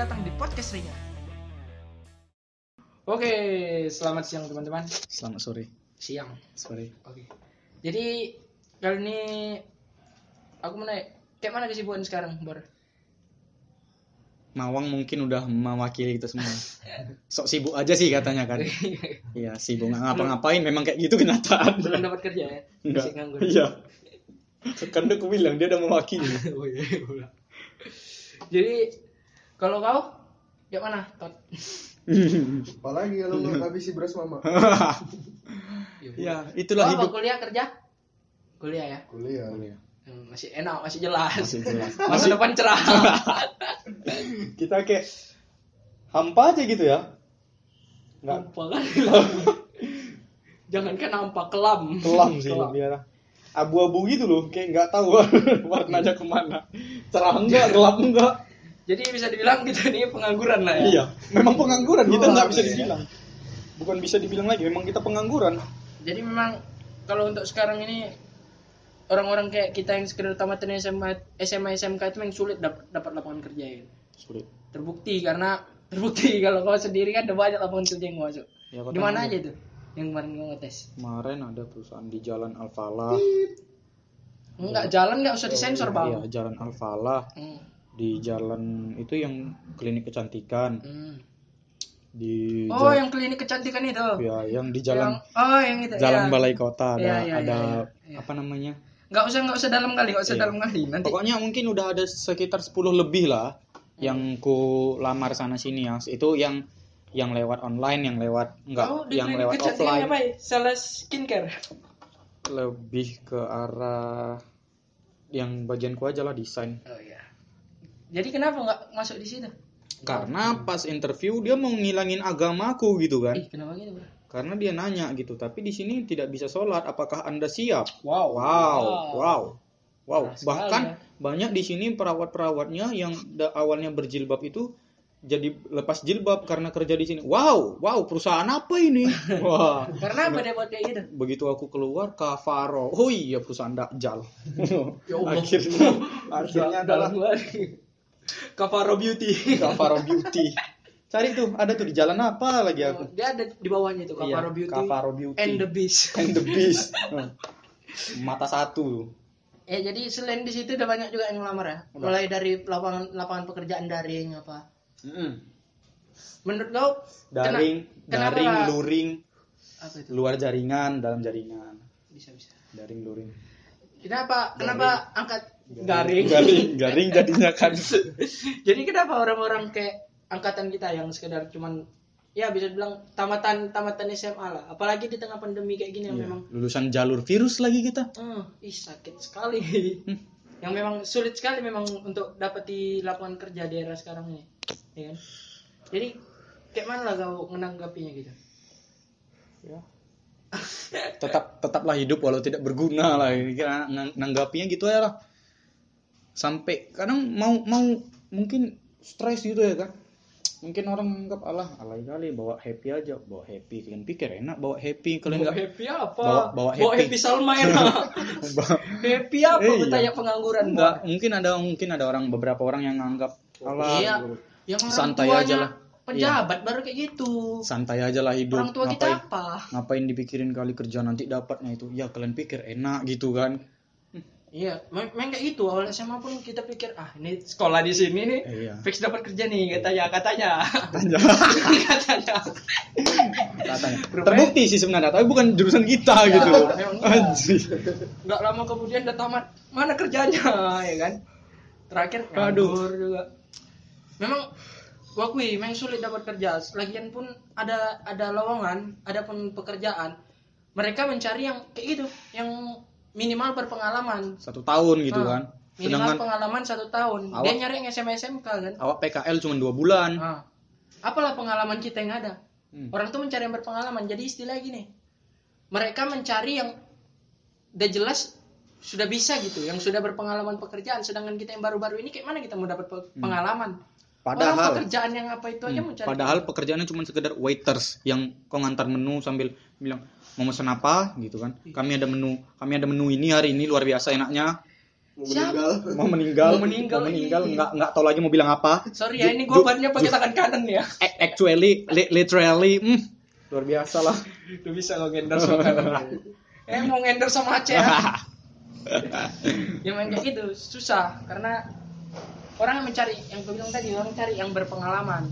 datang di podcast Ringan. Oke, selamat siang teman-teman. Selamat sore. Siang. Sore. Oke. Jadi kali ini aku mau naik. Kayak mana kesibukan sekarang, Bor? Mawang mungkin udah mewakili kita semua. Sok sibuk aja sih katanya kan. Iya, sibuk nggak ngapa-ngapain. Memang kayak gitu kenyataan. Belum dapat kerja ya? Enggak. Masih nganggur. Iya. Kan udah aku bilang dia udah mewakili. Oh, iya, iya. Jadi kalau kau kayak mana, Tot? Apalagi kalau nggak habisi beras mama. ya, itulah oh, hidup. kuliah kerja? Kuliah ya? Kuliah. Hmm, Masih enak, masih jelas. Masih jelas. Masa depan cerah. Kita kayak hampa aja gitu ya. Nggak Nampak kan? Jangankan nampak kelam. kelam sih Kelam. arah. Abu-abu gitu loh, kayak nggak tahu warnanya ke mana. Cerah enggak, gelap enggak. Jadi bisa dibilang kita ini pengangguran lah ya. Iya, memang pengangguran kita nggak bisa iya. dibilang. Bukan bisa dibilang lagi, memang kita pengangguran. Jadi memang kalau untuk sekarang ini orang-orang kayak kita yang sekedar tamatan SMA SMA SMK itu memang sulit dapat dapat lapangan kerja ya. Sulit. Terbukti karena terbukti kalau kau sendiri kan ada banyak lapangan kerja yang masuk. Ya, Di mana aja tuh yang kemarin kau ngetes? Kemarin ada perusahaan di Jalan Alfalah. Enggak jalan enggak usah disensor Iya, bang. Jalan Alfalah. Hmm. Di jalan itu yang klinik kecantikan. Hmm. Di Oh yang klinik kecantikan itu. ya, yang di jalan Yang, oh yang itu. Jalan ya. Balai Kota ada Iya, iya, ada iya, iya. apa namanya? Nggak usah nggak usah dalam kali, nggak usah Iya. dalam kali. Nanti. Pokoknya mungkin udah ada sekitar 10 lebih lah yang ku lamar sana sini ya. Itu yang yang lewat online, yang lewat enggak, Oh, di yang lewat offline. apa ya? Sales skincare. lebih ke arah yang bagianku aja lah desain Oh iya. Jadi kenapa nggak masuk di situ? karena pas interview dia mau ngilangin agamaku gitu kan Ih, kenapa gitu, Bro? karena dia nanya gitu tapi di sini tidak bisa sholat apakah anda siap Wow. wow wow wow Keras bahkan ya. banyak di sini perawat perawatnya yang da- awalnya berjilbab itu jadi lepas jilbab karena kerja di sini wow wow perusahaan apa ini wah Karena apa dia buat kayak gitu? begitu aku keluar Kavaro oh iya perusahaan Dakjal Ya Allah. akhirnya akhirnya adalah Kavaro Beauty. Kavaro Beauty. Cari tuh, ada tuh di jalan apa lagi aku? Dia ada di bawahnya tuh Iya, Kavaro Beauty. Kavaro Beauty. And the Beast. And the Beast. Hmm. Mata satu. Ya jadi selain di situ udah banyak juga yang ngelamar ya. Mulai dari lapangan lapangan pekerjaan daring apa. Menurut kau Daring, kena- daring, kenapa- luring, apa itu? luar jaringan, dalam jaringan. Bisa bisa. Daring, luring. Kenapa kenapa angkat garing? Garing, garing jadinya kan. Jadi kenapa orang-orang kayak angkatan kita yang sekedar cuman ya bisa bilang tamatan tamatan SMA lah. Apalagi di tengah pandemi kayak gini yang Iya, memang Lulusan jalur virus lagi kita. eh, ih sakit sekali. yang memang sulit sekali memang untuk dapat di lapangan kerja di era sekarang ini. Ya kan? Jadi kayak mana lah kau menanggapinya gitu? Ya. tetap tetaplah hidup walau tidak berguna lah ini kira nang- nanggapinya gitu ya lah sampai kadang mau mau mungkin stres gitu ya kan mungkin orang menganggap alah alay kali bawa happy aja bawa happy kalian pikir enak bawa happy kalian Bawa nggak happy apa? Bawa- bawa happy. Salma enak. happy apa? Eh, iya. Bertanya pengangguran. Nggak, mungkin ada mungkin ada orang beberapa orang yang nganggap alah Iya. Yang Santai aja lah. Pejabat baru kayak gitu. santai aja lah hidup Orang tua kita ngapain apa? ngapain dipikirin kali kerja nanti dapatnya itu ya kalian pikir enak gitu kan Iya, mem- memang kayak gitu. Awal SMA pun kita pikir, ah ini sekolah di sini nih, iya. fix dapat kerja nih katanya, katanya, Tanya. katanya. katanya Rupanya- terbukti sih sebenarnya tapi bukan jurusan kita Ya, gitu memang iya. Anjir. Nggak lama kemudian udah tamat, mana kerjanya, ya kan? Terakhir nganggur juga. Memang gua akui, memang sulit dapat kerja. Lagian pun ada ada lowongan, ada pun pekerjaan. Mereka mencari yang kayak gitu, yang minimal berpengalaman. satu tahun gitu Ah, kan Minimal sedangkan pengalaman satu tahun. Dia Awak- nyari yang SMA SMK kan. awak PKL cuma dua bulan Ah. Apalah pengalaman kita yang ada. Hmm. Orang tuh mencari yang berpengalaman. Jadi istilah gini. Mereka mencari yang udah jelas sudah bisa gitu, yang sudah berpengalaman pekerjaan. Sedangkan kita yang baru-baru ini kayak mana kita mau dapat pe- pengalaman? Orang padahal pekerjaan yang apa itu aja Hmm, mau cari. padahal pekerjaannya cuma sekedar waiters yang kau ngantar menu sambil bilang mau pesan apa gitu kan kami ada menu kami ada menu ini hari ini luar biasa enaknya Mau meninggal. mau meninggal Mau meninggal, mau meninggal iya. nggak nggak tahu lagi mau bilang apa Sorry ya, ini gue bannya pakai tangan kanan ya. Actually li- literally hmm, luar biasa lah Lu bisa lo endorse sama kanan. Eh mau endorse sama Aceh ya. yang main kayak gitu susah karena orang yang mencari yang gue bilang tadi orang cari yang berpengalaman.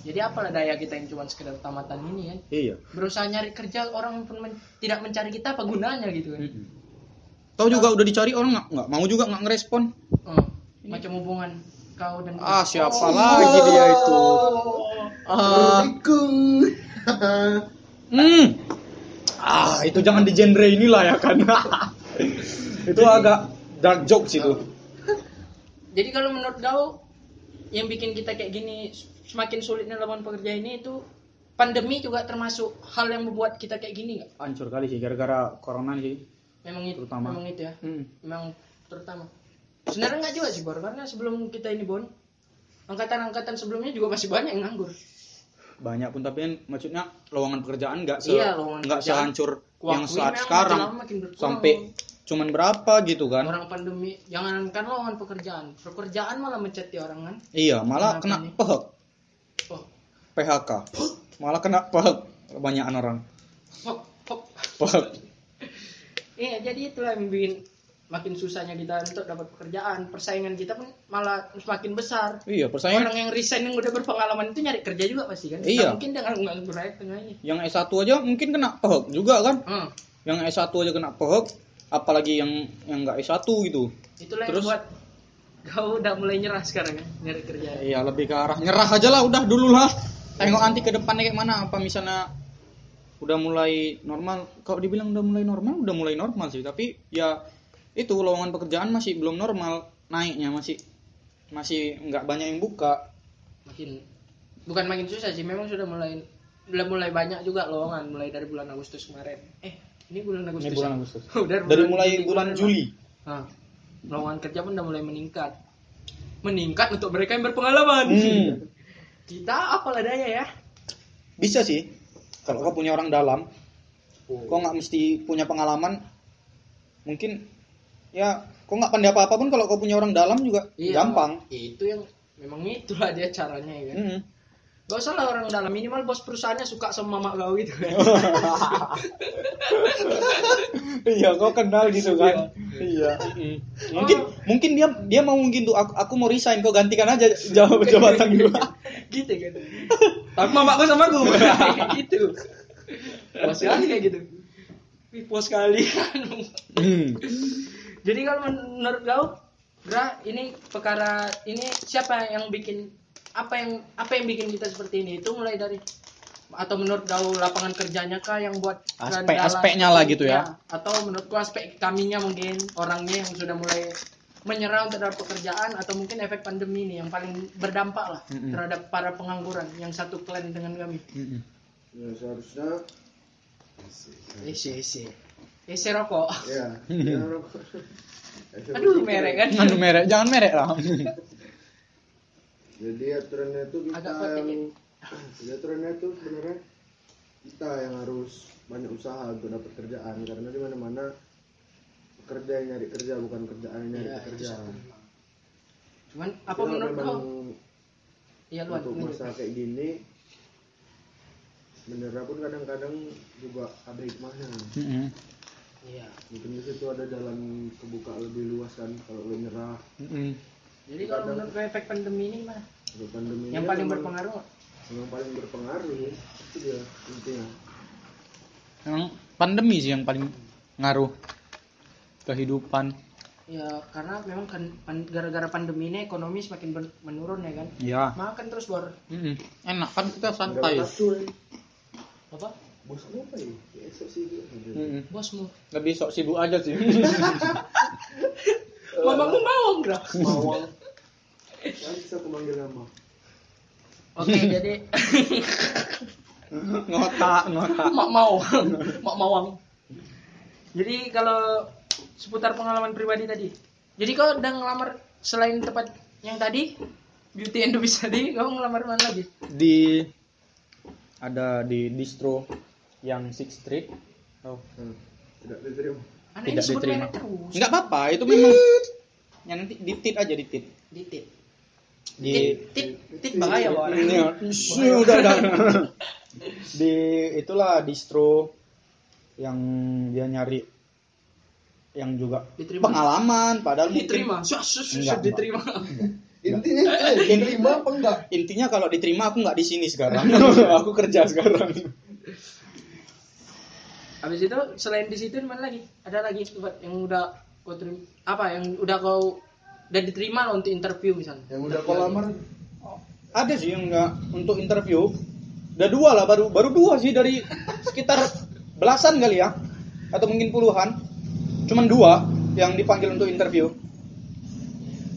Jadi apalah daya kita yang cuma sekedar tamatan ini kan iya. Berusaha nyari kerja orang pun men- tidak mencari kita apa gunanya gitu kan tahu juga udah dicari orang nggak nggak mau juga nggak ngerespon? Oh, macam hubungan kau dan ah siapa Oh. lagi dia itu? Ah. Assalamualaikum. hmm. Ah itu jangan di genre inilah ya kan. Itu agak dark jokes itu jadi kalau menurut kau yang bikin kita kayak gini semakin sulitnya lawan pekerja ini itu pandemi juga termasuk hal yang membuat kita kayak gini nggak? Hancur kali sih gara-gara corona sih. Memang itu Terutama. memang itu ya. Hmm. memang terutama. Sebenarnya nggak juga sih Bor karena sebelum kita ini Bon angkatan-angkatan sebelumnya juga masih banyak yang nganggur. Banyak pun tapi kan maksudnya lowongan pekerjaan nggak se Iya, nggak sehancur yang saat sekarang. sampai cuman berapa gitu kan? Orang pandemi jangankan lowongan pekerjaan. Pekerjaan malah mencet di orang kan? Iya malah kena? PHK oh PHK malah kena PHK kebanyakan orang. PHK iya jadi itulah yang bikin makin susahnya kita untuk dapat pekerjaan. Persaingan kita pun malah semakin besar. Iya persaingan orang yang resign yang udah berpengalaman itu nyari kerja juga pasti kan? Iya. Nggak mungkin dengan nganggur aja tengahnya yang S1 aja mungkin kena PHK juga kan? Hmm. yang S1 aja kena PHK apalagi yang yang nggak S1 gitu. Itulah Terus? yang buat kau udah mulai nyerah sekarang ya nyari kerja. Iya lebih ke arah nyerah aja lah udah dulu lah. Tengok nanti ke depannya kayak mana apa misalnya udah mulai normal. Kalau dibilang udah mulai normal udah mulai normal sih. Tapi ya itu lowongan pekerjaan masih belum normal naiknya masih masih nggak banyak yang buka. Makin bukan makin susah sih memang sudah mulai udah mulai banyak juga lowongan mulai dari bulan Agustus kemarin. Eh ini bulan Agustus ini bulan ya? Agustus Udah dari mulai Juli bulan Juli. Nah, lowongan kerja pun udah mulai meningkat. Meningkat untuk mereka yang berpengalaman. Hmm. kita apalah daya ya? Bisa sih. Kalau kau punya orang dalam kau nggak mesti punya pengalaman mungkin ya kau nggak pandai apa apa pun kalau kau punya orang dalam juga gampang. Itu yang memang itulah dia caranya ya kan? Hmm. Gak usah lah orang dalam minimal bos perusahaannya suka sama mama kau gitu iya kau kenal gitu kan iya mungkin mungkin dia dia mau mungkin tuh aku, aku mau resign kau gantikan aja jawab jabatan gua gitu kan. Tapi mama gue sama gue gitu. Puas sekali kayak gitu. Wih, puas sekali kan. Hmm. Jadi kalau menurut kau, Gra, ini perkara ini siapa yang bikin apa yang apa yang bikin kita seperti ini? Itu mulai dari atau menurut kau lapangan kerjanya kah yang buat Aspek- aspeknya lah gitu ya. Atau menurutku aspek kaminya mungkin orangnya yang sudah mulai menyerah untuk dapat pekerjaan atau mungkin efek pandemi ini yang paling berdampak lah Mm-mm. terhadap para pengangguran yang satu klan dengan kami. Mm-mm. Ya seharusnya Isi isi. Isi rokok. ya. ya Aduh merek kan. Anu merek, jangan merek lah. Jadi aturannya itu kita Agak yang jadi aturannya itu sebenarnya kita yang harus banyak usaha untuk dapat kerjaan karena di mana-mana pekerja yang nyari kerja bukan kerjaan yang nyari Iya, pekerja. Cuman apa Kalau menurut kau? Iya luan. untuk masa kayak gini menyerah pun kadang-kadang juga ada hikmahnya. Mm-mm. Iya. Mungkin di situ ada jalan kebuka lebih luas kan kalau lo nyerah. Mm-mm. Jadi kalau menurut efek pandemi ini? Untuk pandemi Yang paling berpengaruh? Yang paling berpengaruh ya. Itu dia intinya. Emang pandemi sih yang paling ngaruh kehidupan. Ya karena memang kan pan- gara-gara pandemi ini ekonomi semakin ber- menurun ya kan. Ya. Makan terus bor. Mm-mm. Enak kan kita santai. Apa? Bos kamu apa ya? Ya, esok sih. Mm-mm. Bosmu. Lebih sok sibuk aja sih. Mamamu mau enggak? Mawang. Bisa aku manggil nama. Oke jadi ngotak, ngotak. mak mau, mak mawang. Jadi kalau seputar pengalaman pribadi tadi. Jadi kau udah ngelamar selain tempat yang tadi beauty and the beast tadi, kau ngelamar mana lagi? Di ada di distro yang Six Street. Oh. Hmm. Tidak diterima. Anak Tidak diterima. Enggak apa-apa, itu memang Ya nanti di tit aja di tit. Di tit. Tit, bahaya Bor. Iya, udah udah. di itulah distro yang dia nyari yang juga Diterima. pengalaman padahal mungkin Diterima. Sus, Enggak, diterima. intinya eh, diterima apa enggak intinya kalau diterima aku nggak di sini sekarang aku kerja sekarang Habis itu selain di situ di mana lagi? Ada lagi yang udah kau terima apa yang udah kau udah diterima lah untuk interview misalnya. yang udah kau lamar ada sih yang nggak untuk interview udah dua lah baru baru dua sih dari sekitar belasan kali ya atau mungkin puluhan cuman dua yang dipanggil untuk interview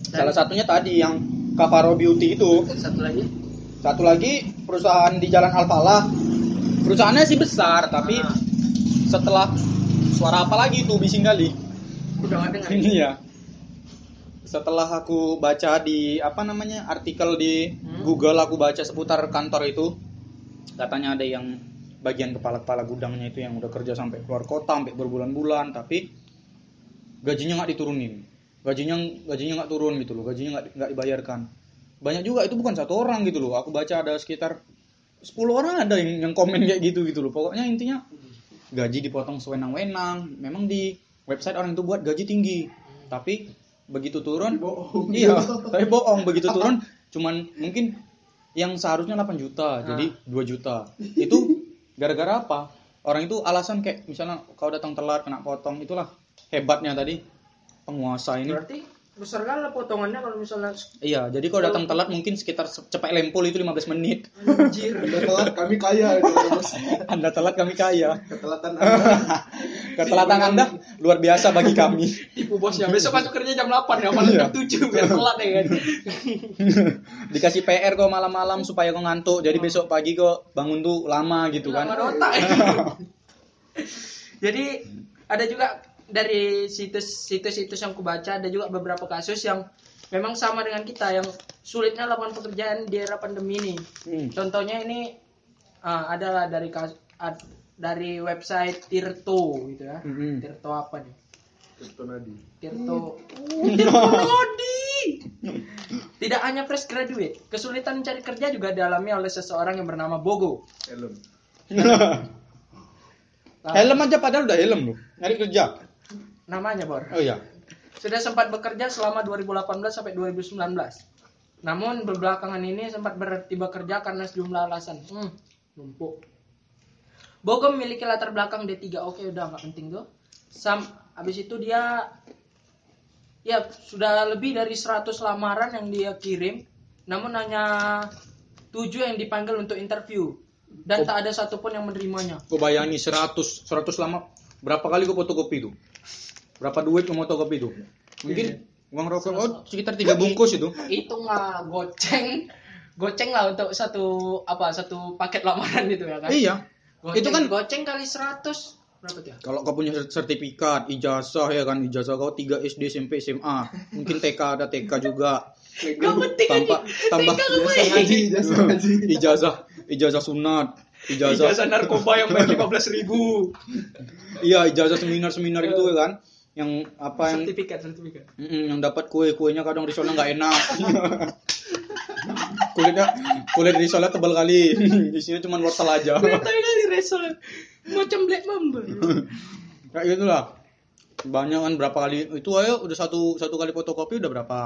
salah satunya tadi yang Kavaro Beauty itu Satu lagi. satu lagi perusahaan di Jalan Alfalah perusahaannya sih besar tapi Ah. setelah suara apa lagi tuh bising kali Udah nggak dengar. Iya. Setelah aku baca di apa namanya artikel di Hmm. Google aku baca seputar kantor itu katanya ada yang bagian kepala-kepala gudangnya itu yang udah kerja sampai keluar kota sampai berbulan-bulan tapi gajinya nggak diturunin. Gajinya gajinya nggak turun gitu loh gajinya nggak nggak dibayarkan. Banyak juga itu bukan satu orang gitu loh. Aku baca ada sekitar 10 orang ada yang, yang komen kayak gitu gitu loh. Pokoknya intinya gaji dipotong sewenang-wenang. Memang di website orang itu buat gaji tinggi. Tapi begitu turun? Bohong. Iya tapi bohong begitu turun cuman mungkin yang seharusnya 8 juta jadi 2 juta. Itu gara-gara apa? Orang itu alasan kayak misalnya kau datang telat kena potong itulah hebatnya tadi penguasa ini. Berarti besar kali lah potongannya kalau misalnya iya jadi kalau datang telat mungkin sekitar se- cepat lempol itu 15 menit anjir. udah telat kami kaya itu bos anda telat kami kaya ketelatan anda ketelatan anda luar biasa bagi kami Tipu bosnya. Besok masuk kerja jam 8 ya, malam Iya. jam 7 biar telat ya kan. dikasih PR kok malam-malam supaya kau ngantuk jadi besok pagi kok bangun tuh lama gitu Lama kan otak. Jadi ada juga dari situs-situs yang kubaca ada juga beberapa kasus yang memang sama dengan kita yang sulitnya lapangan pekerjaan di era pandemi ini. Hmm. Contohnya ini ah, adalah dari kas- ad- dari website Tirto gitu ya. Mm-mm. Tirto apa nih? Tirto Nadi Tirto. Tirto Nodi. Tidak hanya fresh graduate, kesulitan mencari kerja juga dialami oleh seseorang yang bernama Bogo. helm helm aja padahal udah helm loh nyari kerja namanya Bor. oh iya Sudah sempat bekerja selama 2018 sampai 2019. Namun belakangan ini sempat berhenti bekerja karena sejumlah alasan. Hmm, numpuk. Bogo memiliki latar belakang D3. Oke, udah nggak penting tuh. Sam, habis itu dia ya sudah lebih dari 100 lamaran yang dia kirim. Namun hanya 7 yang dipanggil untuk interview dan tak ada satupun yang menerimanya. kau bayangin 100 100 lama berapa kali kau fotokopi itu berapa duit kau fotokopi itu? Mungkin uang rokok oh sekitar tiga bungkus itu. Itu nggak goceng. Goceng lah untuk satu apa satu paket lamaran itu ya kan? Iya. Goceng, itu kan goceng kali 100 berapa tuh ya? Kalau kau punya sertifikat ijazah ya kan? Ijazah kau 3 SD SMP SMA mungkin TK ada TK juga. Gak penting tambah aja. tambah ngaji ngaji ijazah ijazah sunat. Ijazah, Ijazah narkoba yang bayar 15 ribu. Iya ijazah seminar seminar itu ya kan yang apa yang sertifikat sertifikat. Mm-mm, yang dapat kue kuenya kadang risolnya nggak enak. Kulitnya kulit risolnya tebal kali. Isinya cuma wortel aja. Tapi kali resol macam black mamba kayak gitulah. Banyak kan berapa kali itu ayo udah satu satu kali fotokopi udah berapa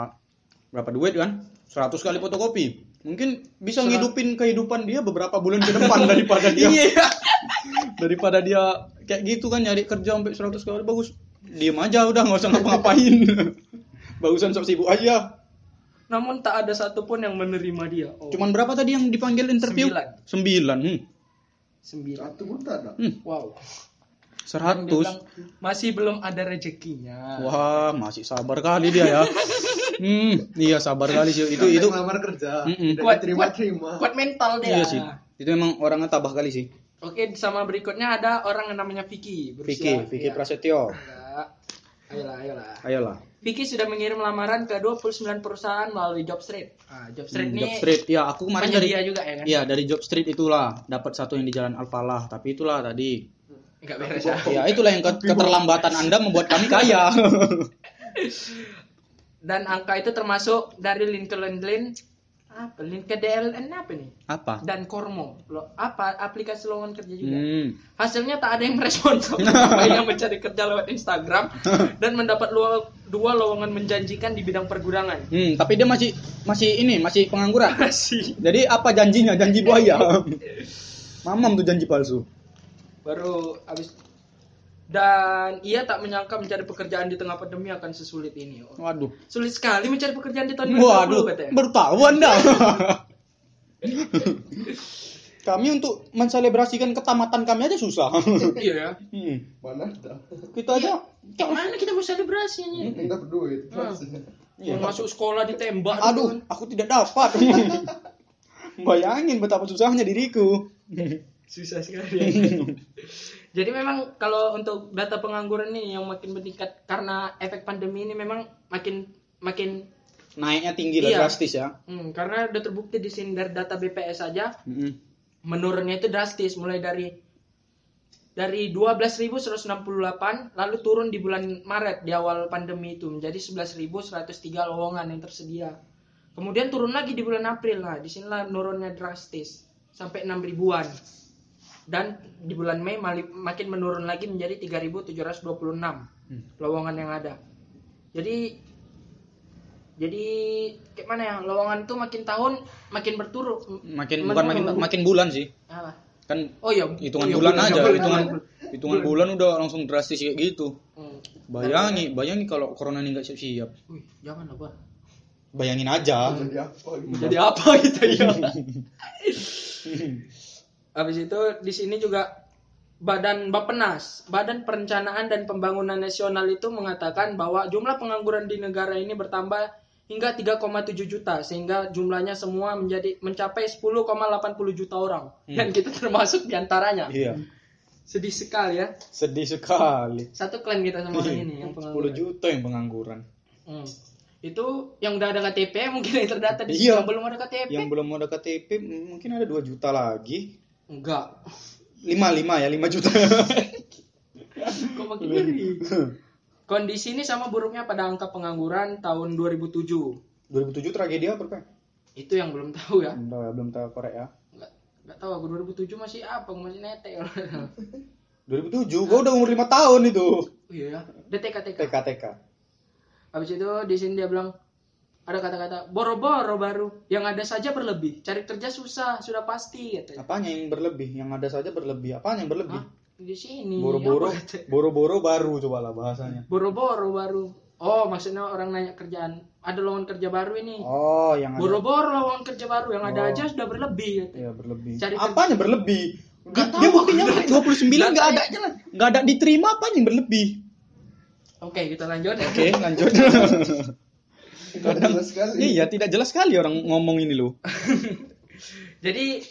berapa duit kan? 100 kali fotokopi. Mungkin bisa Serat- ngidupin kehidupan dia beberapa bulan ke depan daripada dia. Iya. Daripada dia kayak gitu kan nyari kerja sampai 100 kali bagus diem aja udah nggak usah ngapa-ngapain bagusan sok sibuk aja namun tak ada satupun yang menerima dia oh. cuman berapa tadi yang dipanggil interview Sembilan. sembilan hmm. sembilan satu pun tak ada Hmm. wow seratus masih belum ada rezekinya wah masih sabar kali dia ya hmm iya sabar kali sih itu itu ngelamar kerja Mm-mm. tidak Kuat- terima kuat- terima kuat mental dia iya sih itu emang orangnya tabah kali sih Oke, sama berikutnya ada orang yang namanya Vicky. Vicky Vicky iya. Prasetyo Enggak. Ayolah, ayolah. ayolah Vicky sudah mengirim lamaran ke 29 perusahaan melalui Jobstreet. Ah, Jobstreet Hmm, ini Job Street ya aku kemarin dari juga ya kan? Iya dari Job Street itulah dapat satu yang di Jalan Alfalah tapi itulah tadi Enggak beres ya. ya itulah yang ke- keterlambatan anda membuat kami kaya dan angka itu termasuk dari LinkedIn apa LinkedIn apa nih Apa? dan Kormo lo apa aplikasi lowongan kerja juga Hmm. hasilnya tak ada yang merespon yang mencari kerja lewat Instagram dan mendapat luang- dua lowongan menjanjikan di bidang pergudangan Hmm, tapi dia masih masih ini, masih pengangguran. masih Jadi apa janjinya? Janji buaya. Mamam tuh janji palsu. baru habis dan ia tak menyangka mencari pekerjaan di tengah pandemi akan sesulit ini Waduh. sulit sekali mencari pekerjaan di tahun 2020 Waduh, katanya baru tahu Anda. kami untuk menselebrasikan ketamatan kami aja susah. iya ya Hmm. mana ada Kita aja kayak mana kita mau selebrasi ini yang dapat duit Ah. maksudnya. mau masuk sekolah ditembak Aduh, gitu kan. aku tidak dapat. Bayangin betapa susahnya diriku. Susah sekali ya. Jadi memang kalau untuk data pengangguran ini yang makin meningkat karena efek pandemi ini memang makin makin Naiknya tinggi lah Iya. drastis ya. hmm, karena udah terbukti di sini dari data BPS saja Mm-mm. menurunnya itu drastis mulai dari dari 12.168 lalu turun di bulan Maret di awal pandemi itu menjadi 11.103 lowongan yang tersedia. Kemudian turun lagi di bulan April. Nah, di sinilah menurunnya drastis sampai 6 ribuan. Dan di bulan Mei makin menurun lagi menjadi 3.726 lowongan yang ada. Jadi jadi kayak mana ya lowongan tuh makin tahun makin berturut Makin bukan makin makin bulan sih. Ah. Kan Oh iya, hitungan oh iya, bulan aja, bulan, hitungan bulan. hitungan bulan udah langsung drastis kayak gitu. Hmm. Bayangi, bayangi kalau corona ini nggak siap-siap. Wih, jangan apa? Bayangin aja. jadi apa Jadi apa gitu ya? Habis itu di sini juga Badan Bappenas, Badan Perencanaan dan Pembangunan Nasional itu mengatakan bahwa jumlah pengangguran di negara ini bertambah hingga 3,7 juta sehingga jumlahnya semua menjadi mencapai 10,80 juta orang dan kita termasuk di antaranya. Iya. Sedih sekali ya. Sedih sekali. Satu klaim kita sama orang ini yang 10 pengangguran. juta yang pengangguran. Hmm. Itu yang udah ada KTP mungkin yang terdata di Iya. yang belum ada KTP. Yang belum ada KTP mungkin ada 2 juta lagi. Enggak. 5 5 ya, 5 juta. Kok makin ngeri? Kondisi ini sama buruknya pada angka pengangguran tahun 2007. 2007 tragedi apa, Pak? Itu yang belum tahu ya. Belum tahu ya, belum tahu korek ya. Enggak enggak tahu aku 2007 masih apa, masih netek. 2007, gua udah umur 5 tahun itu. Oh iya ya. DTK TK. TK TK. Habis itu di sini dia bilang ada kata-kata boro-boro baru yang ada saja berlebih cari kerja susah sudah pasti katanya Apanya yang berlebih? Yang ada saja berlebih. Apanya yang berlebih? Hah? di sini Boro-boro, apa boro-boro baru coba lah bahasanya. boro-boro baru oh maksudnya orang nanya kerjaan ada lowongan kerja baru ini Oh, yang ada. boro-boro lowongan kerja baru yang ada Oh. aja sudah berlebih katanya. Iya, berlebih. Cari Apanya berlebih? Nggak Dia buktinya 29 Nggak enggak tahu. ada aja lah. Enggak ada diterima apa yang berlebih? oke kita lanjut Oke, lanjut. Tidak jelas sekali iya, tidak jelas sekali orang ngomong ini loh. Jadi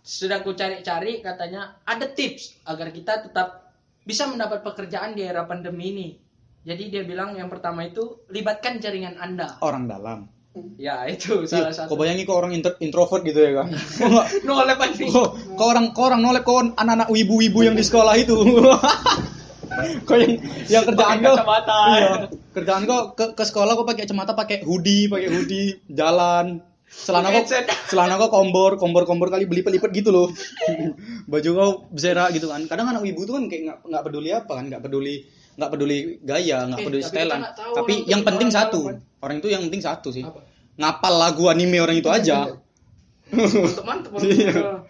sudah aku cari-cari katanya ada tips agar kita tetap bisa mendapat pekerjaan di era pandemi ini. Jadi dia bilang yang pertama itu libatkan jaringan Anda. Orang dalam. Ya itu salah satu. kau bayangin kok orang inter- introvert gitu ya kan? Kok nggak- No oleh pandemi. kok kok orang kok orang nolep kok anak-anak wibu-wibu yang di sekolah itu. kok yang yang kerjaan kacamata. Iya. Kerjaan kok ke, ke sekolah kok pakai kacamata, pakai hoodie, pakai hoodie, jalan. Celana kok celana kok kombor, kombor-kombor kali belipet-lipet gitu loh. Baju kau bersera gitu kan. Kadang anak wibu tuh kan kayak nggak nggak peduli apa kan, nggak peduli nggak peduli gaya, nggak Eh, peduli tapi setelan. Tapi orang yang penting orang satu. dalam, Orang itu yang penting satu sih. Apa? Ngapal lagu anime orang itu aja. Mantap mantap.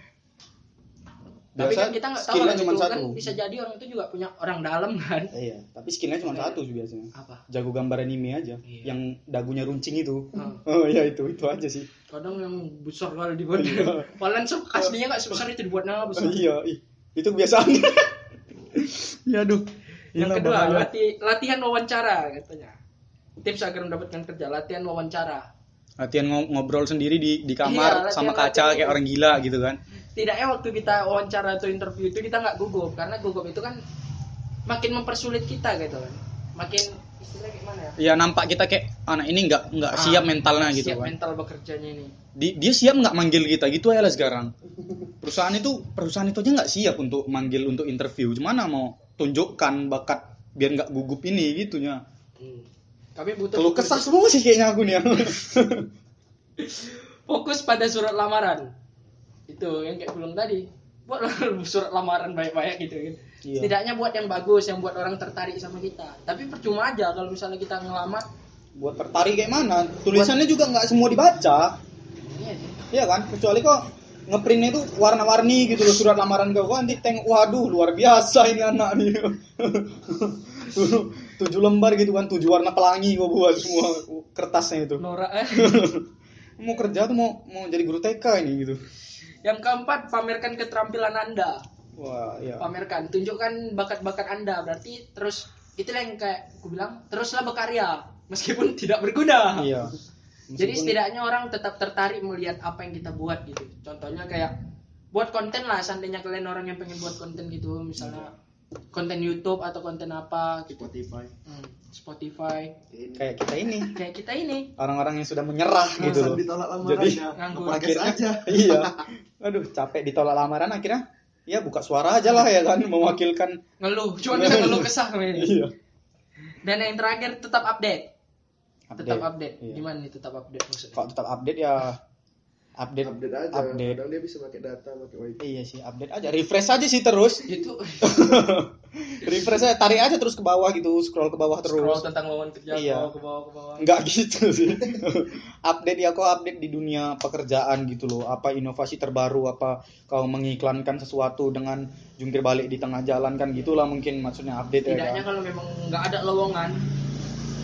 Iya. Tapi Biasa kan kita nggak tahu orang cuma itu kan satu. bisa jadi orang itu juga punya orang dalam kan. Iya, tapi skillnya cuma satu sih biasanya. Apa? Jago gambar anime aja, Iya. yang dagunya runcing itu. Hmm. Oh iya itu, itu aja sih. Kadang yang besar kali dibuat. Iya. Se- aslinya nggak sebesar itu dibuatnya besar. iya, itu kebiasaan. ya aduh. Yang kedua, bahaya. lati- latihan wawancara katanya. Tips agar mendapatkan kerja, latihan wawancara. latihan ngo- ngobrol sendiri di di Iya, kamar latihan- sama kaca latihan. kayak orang gila gitu kan. Tidaknya waktu kita wawancara atau interview itu kita nggak gugup karena gugup itu kan makin mempersulit kita gitu kan. Makin istilahnya gimana ya? Ya nampak kita kayak anak ini nggak nggak Ah, siap mentalnya gitu siap kan. mental bekerjanya ini. Di- dia siap nggak manggil kita gitu ya lah sekarang. Perusahaan itu perusahaan itu aja nggak siap untuk manggil untuk interview. Gimana mau tunjukkan bakat biar nggak gugup ini gitunya. Hmm. kami butuh Kalau kesah semua sih kayaknya aku nih fokus pada surat lamaran itu yang kayak bilang tadi buat surat lamaran banyak-banyak gitu kan Iya. setidaknya buat yang bagus yang buat orang tertarik sama kita tapi percuma aja kalau misalnya kita ngelamar Buat tertarik kayak mana? Tulisannya juga nggak semua dibaca. iya sih Iya kan? Kecuali kok ngeprintnya itu warna-warni gitu loh surat lamaran kau. Nanti tengok, waduh luar biasa ini anak nih. tujuh lembar gitu kan, tujuh warna pelangi kau buat semua kertasnya itu. norak eh. Mau kerja tuh mau mau jadi guru TK ini gitu. Yang keempat pamerkan keterampilan anda Wah, iya. pamerkan tunjukkan bakat-bakat anda berarti terus itulah yang kayak aku bilang teruslah berkarya meskipun tidak berguna Iya. Jadi Meskipun- setidaknya orang tetap tertarik melihat apa yang kita buat gitu. Contohnya kayak buat konten lah, seandainya kalian orang yang pengen buat konten gitu, misalnya konten YouTube atau konten apa gitu. Spotify Hmm, Spotify. ini kayak kita ini Kayak kita ini. orang-orang yang sudah menyerah gitu Alasan loh. ditolak Jadi lamarannya nganggur. akhirnya aja iya. Aduh, capek ditolak lamaran akhirnya ya buka suara aja lah ya kan mewakilkan Ngeluh, cuma kita ngeluh kesah kami ini. iya. Dan yang terakhir tetap update. Tetap Update. update. Iya. Gimana nih tetap update maksudnya? Kalau tetap update ya update update aja update. kadang dia bisa pakai data pakai wifi Iya sih, update aja. Refresh aja sih terus. Itu Refresh aja, tarik aja terus ke bawah gitu, scroll ke bawah terus. scroll tentang lowongan kerja Iya. ke bawah ke bawah ke bawah. Enggak gitu sih. update ya kau update di dunia pekerjaan gitu loh. Apa inovasi terbaru, apa kau mengiklankan sesuatu dengan jungkir balik di tengah jalan kan gitulah mungkin maksudnya update ya. Tidaknya kan? kalau memang nggak ada lowongan,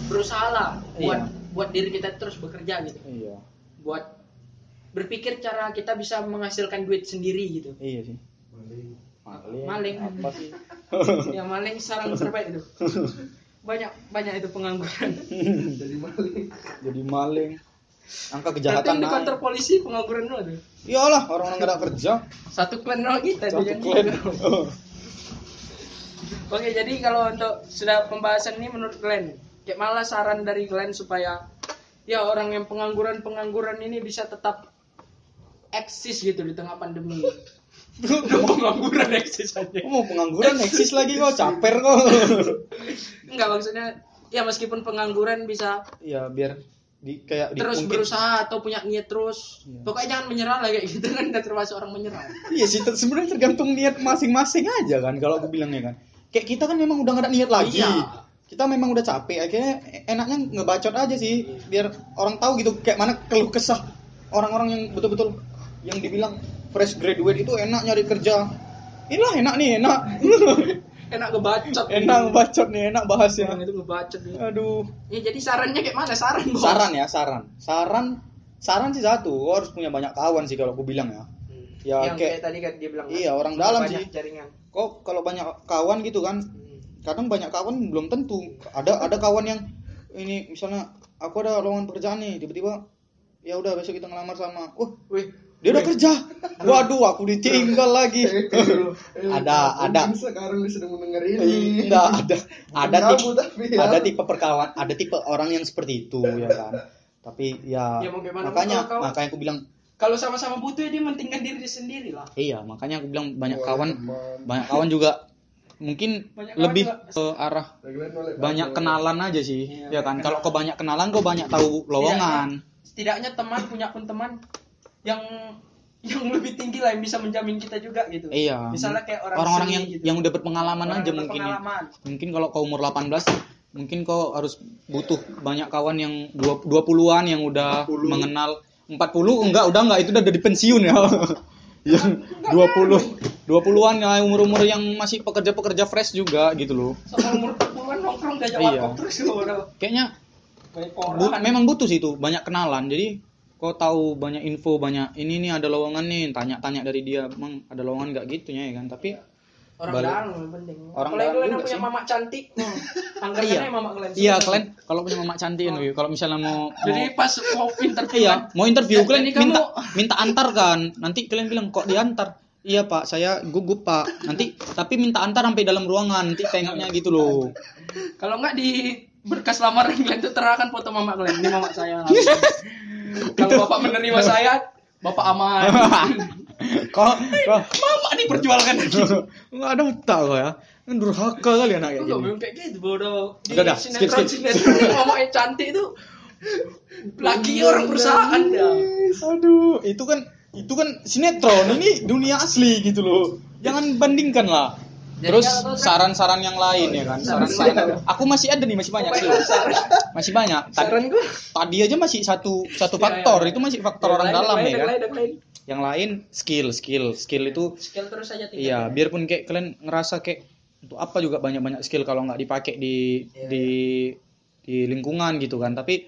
berusahalah buat Iya. buat diri kita terus bekerja gitu. Iya. Buat berpikir cara kita bisa menghasilkan duit sendiri gitu. Iya sih. Maling. Maling. Maling. Apa sih? yang maling sarang terbaik itu. Banyak banyak itu pengangguran. jadi maling Jadi maling. Angka kejahatan di naik. kantor polisi pengangguran dulu tuh. Iyalah, orang-orang nggak ada kerja. Satu klan nol kita Satu klan. Oke, jadi kalau untuk sudah pembahasan ini menurut Glenn, kayak malah saran dari Glenn supaya ya orang yang pengangguran-pengangguran ini bisa tetap eksis gitu di tengah pandemi. Udah pengangguran eksis aja. Kok mau pengangguran eksis lagi kok, caper kok. Enggak maksudnya ya meskipun pengangguran bisa ya biar di kayak di, terus mungkin- berusaha atau punya niat terus. Iya. Pokoknya jangan menyerah lah kayak gitu kan udah termasuk orang menyerah. Iya sih, ter- sebenarnya tergantung niat masing-masing aja kan kalau aku bilangnya kan. Kayak kita kan memang udah gak ada niat lagi. Iya. Kita memang udah capek, akhirnya enaknya ngebacot aja sih biar orang tahu gitu kayak mana keluh kesah orang-orang yang betul-betul yang dibilang fresh graduate itu enak nyari kerja. Inilah enak nih, enak. Enak ngebacot. enak ngebacot nih, enak bahasnya. Orang itu ngebacot nih. Aduh. Ya jadi sarannya kayak mana saran? Bos? Saran ya, saran. Saran saran sih satu, lo harus punya banyak kawan sih kalau aku bilang ya. Ya, yang kayak- kayak, tadi kan dia bilang Iya, kan, orang punya dalam banyak sih. jaringan Kok kalau banyak kawan gitu kan, kadang banyak kawan belum tentu. Ada ada kawan yang ini misalnya aku ada lowongan pekerjaan nih, tiba-tiba ya udah besok kita ngelamar sama. Oh, wih dia udah kerja. Waduh, aku ditinggal lagi. ada ada. Mungkin sekarang sedang mendengar Eh, ini. Enggak ada. Ada tipe ya. ada tipe perkawan ada tipe orang yang seperti itu ya kan? Tapi ya, Ya, makanya kalau kau- makanya aku bilang kalau sama-sama butuh ya dia mentingkan diri dia sendiri lah. Iya makanya aku bilang banyak Wah, kawan banyak kawan juga mungkin Banyak lebih juga. ke arah banyak kenalan aja sih Iya, ya kan? Kalau kau banyak kenalan kau banyak tahu lowongan? setidaknya teman punya pun teman yang yang lebih tinggi lah yang bisa menjamin kita juga gitu. Iya. Misalnya kayak orang orang-orang seni yang gitu. yang udah berpengalaman Orang aja mungkin ya. berpengalaman. mungkin kalau kau umur 18 mungkin kau harus butuh banyak kawan yang dua 20-an yang udah 40. mengenal. 40 enggak udah enggak. Itu udah dari pensiun ya. Yang 20 20-an ya umur-umur yang masih pekerja-pekerja fresh juga gitu loh. Sama umur 40-an nongkrong diajak Iya. terus udah kayaknya banyak bu- memang butuh sih itu banyak kenalan. Jadi kau tahu banyak info banyak ini nih ada lowongan nih tanya-tanya dari dia emang ada lowongan nggak gitu ya kan tapi orang balik- dalam penting Orang dalam kalian punya sih. mama cantik hmm. anggarannya Iya. mama kalian iya kalian kalau punya mama cantik nih kalau misalnya mau, jadi mau pas mau interview Iya, kan, mau interview Eh, kalian ini kamu- minta minta antar kan. Nanti kalian bilang kok diantar. Iya pak, saya gugup pak. Nanti tapi minta antar sampai dalam ruangan. Nanti tengoknya gitu loh. kalau nggak di berkas lamaran kalian tuh terahkan foto mama kalian ini mama saya kalau bapak menerima saya bapak aman kok kok mama diperjualkan nggak ada otak kok ya. Kan durhaka kali anak kayak Enggak belum kayak gitu bodoh. Udah, dah, skip, sinetron skip. sinetron yang cantik itu lagi orang perusahaan dah. Aduh, itu kan itu kan sinetron, ini dunia asli gitu loh. Jangan bandingkan lah. Terus saran-saran yang lain ya kan. Saran-saran. Aku masih ada nih, masih banyak sih. Masih banyak. Saran gua. tadi aja masih satu satu Ya, faktor, ya, ya. itu masih faktor orang lain, dalam ya kan. lain, yang lain. Skill, skill, skill itu Skill terus aja. Iya, biarpun kayak kalian ngerasa kayak untuk apa juga banyak-banyak skill kalau nggak dipakai di Iya, di di lingkungan gitu kan. Tapi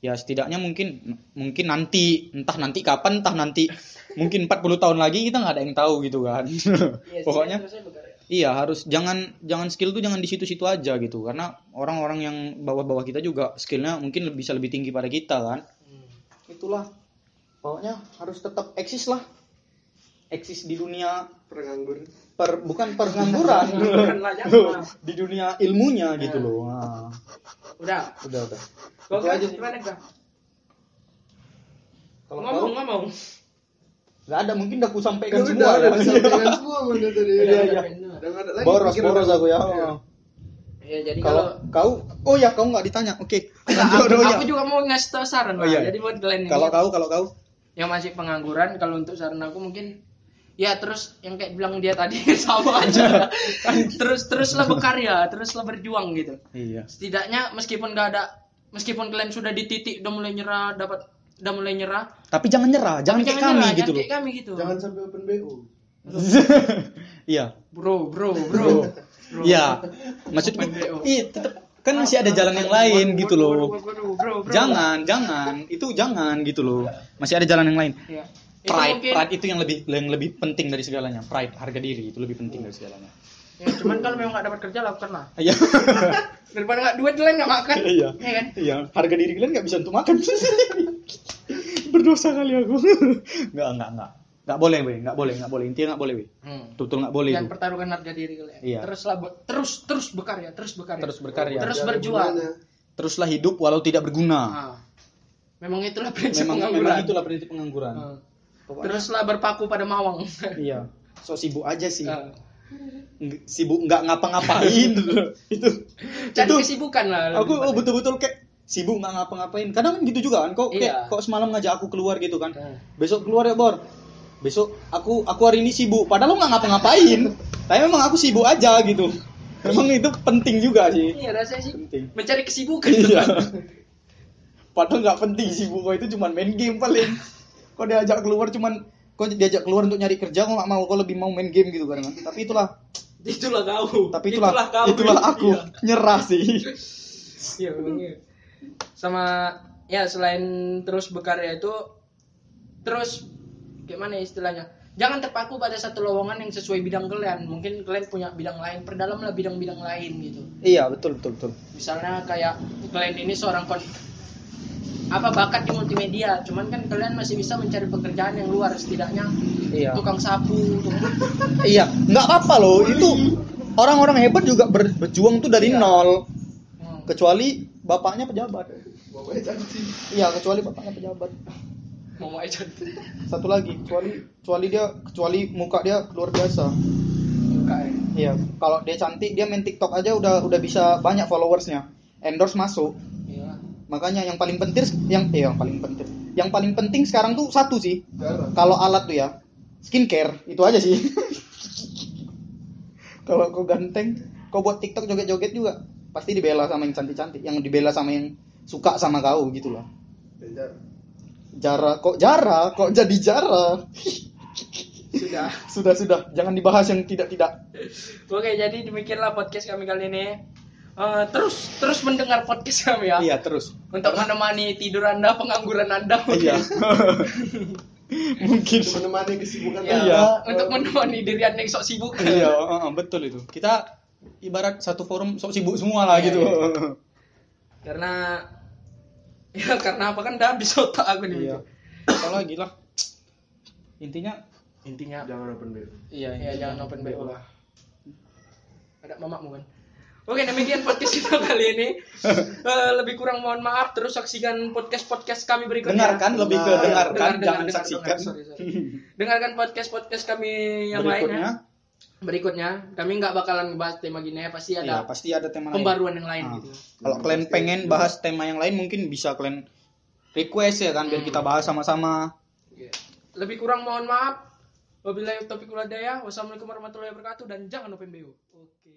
ya setidaknya mungkin mungkin nanti entah nanti kapan entah nanti mungkin 40 tahun lagi kita nggak ada yang tahu gitu kan. Iya, Pokoknya iya harus jangan jangan skill tuh jangan di situ-situ aja gitu karena orang-orang yang bawah-bawah kita juga skillnya mungkin lebih- bisa lebih tinggi pada kita kan. Hmm. Itulah pokoknya harus tetap eksis lah. Eksis di dunia Penganggur. per bukan pengangguran di dunia ilmunya gitu loh Nah, Udah. udah udah Itu kan aja sih. gimana kak? kalau Ngomong ngomong. nggak ada mungkin udah aku sampaikan Kan semua udah ya ada disampaikan semua mana tadi. Iya, iya. Lagi. boros boros aku ya Iya. Ya jadi kalau kalau kau oh ya kau nggak ditanya oke lanjut aku, oh, ya. aku juga mau ngasih tau saran Oh, Pak. iya. Jadi buat kalian kalau kau kalau kau yang masih pengangguran, kalau untuk saran aku mungkin ya terus yang kayak bilang dia tadi sama aja. terus teruslah berkarya, teruslah berjuang gitu. iya Setidaknya meskipun gak ada meskipun kalian sudah di titik udah mulai nyerah dapat udah mulai nyerah, tapi jangan nyerah jangan kayak kami nyerah, gitu loh kami gitu. Jangan sampai open BO. iya Bro, bro, bro. iya BO. iya tetap kan masih ada jalan yang lain gitu loh jangan jangan itu jangan gitu loh masih ada jalan yang lain Iya. Itu pride pride itu yang lebih yang lebih penting dari segalanya pride harga diri itu lebih penting dari segalanya Ya, cuman kalau memang gak dapat kerja lakukanlah. iya Daripada gak duit kalian gak makan. Iya. Iya kan? iya harga diri kalian nggak bisa untuk makan berdosa kali aku nggak nggak nggak nggak boleh weh nggak boleh nggak boleh intinya nggak boleh weh Hmm. betul betul nggak boleh Jangan itu pertaruhkan harga diri kalian. Iya. Teruslah terus terus berkarya, terus berkarya. terus berkarya Terus berjuang. teruslah hidup walau tidak berguna Ah. Memang itulah prinsip memang pengangguran. memang itulah prinsip pengangguran Ah. Pokoknya, Teruslah berpaku pada mawang. iya so sibuk aja sih Ah. Sibuk nggak ngapa-ngapain itu Cari itu kesibukan lah. aku oh, betul-betul kayak sibuk nggak ngapa-ngapain kadang kan gitu juga kan kok kayak Iya. kok semalam ngajak aku keluar gitu kan Hmm. besok keluar ya bor besok aku aku hari ini sibuk. Padahal lo nggak ngapa-ngapain. Tapi memang aku sibuk aja gitu. Memang itu penting juga sih. Iya rasanya sih penting. mencari kesibukan. iya. Padahal nggak penting sibuk kok itu cuma main game paling. Kok diajak keluar cuman kok diajak keluar untuk nyari kerja kok nggak mau kok lebih mau main game gitu kan. Tapi itulah. Itulah kau. tapi itulah kau. itulah aku. Iya. nyerah sih. Iya, iya. Sama ya selain terus berkarya itu terus gimana ya istilahnya? Jangan terpaku pada satu lowongan yang sesuai bidang kalian. Mungkin kalian punya bidang lain, perdalamlah bidang-bidang lain gitu. iya betul betul betul Misalnya kayak kalian ini seorang kon apa bakat di multimedia, cuman kan kalian masih bisa mencari pekerjaan yang luar setidaknya iya tukang sapu, tukang Iya, nggak apa-apa loh. Itu orang-orang hebat juga ber- berjuang tuh dari Iya. nol. Hmm. Kecuali bapaknya pejabat. Bapaknya cantik. Iya, kecuali bapaknya pejabat. Mau aja Satu lagi, kecuali kecuali dia kecuali muka dia luar biasa. buka ya. Iya, kalau dia cantik dia main TikTok aja udah udah bisa banyak followersnya. Endorse masuk. Iya. Makanya yang paling penting yang eh, yang paling penting. Yang paling penting sekarang tuh satu sih. Kalau alat tuh ya, skincare itu aja sih. Kalau kau ganteng, kau buat TikTok joget-joget juga pasti dibela sama yang cantik-cantik, yang dibela sama yang suka sama kau gitu lah. Jara jarang. kok jara, kok jadi jara. Sudah. Sudah sudah, jangan dibahas yang tidak-tidak. Oke, jadi demikianlah podcast kami kali ini. Eh, terus terus mendengar podcast kami ya. Iya, terus. Untuk menemani tidur Anda, pengangguran Anda mungkin. Iya. Mungkin. Untuk menemani kesibukan Ya, Iya. Untuk menemani diri Anda yang sok sibuk. Iya, uh, uh, betul itu. Kita ibarat satu forum sok sibuk semua lah Iya, gitu. Karena ya karena apa kan udah habis otak aku nih. Iya. Apalagi lah. Intinya Intinya Jangan open BO. iya, ya jangan open BO lah. Ada mamakmu kan. Oke, demikian podcast kita kali ini. Eh, lebih kurang mohon maaf. Terus saksikan podcast-podcast kami berikutnya. dengarkan lebih ke Dengar. dengarkan, Dengar, dengar, jangan dengar, saksikan. dengar. Sorry, sorry. Dengarkan podcast-podcast kami yang lainnya. Berikutnya kami nggak bakalan bahas tema gini ya pasti Iya, ada pasti ada tema lain. pembaruan yang lain Ah. gitu Kalau kalian pengen bahas tema yang lain mungkin bisa kalian request ya kan biar kita bahas sama-sama. Iya. lebih kurang mohon maaf wabillahi taufiq wal hidayah wassalamualaikum warahmatullahi wabarakatuh dan jangan lupa MBU oke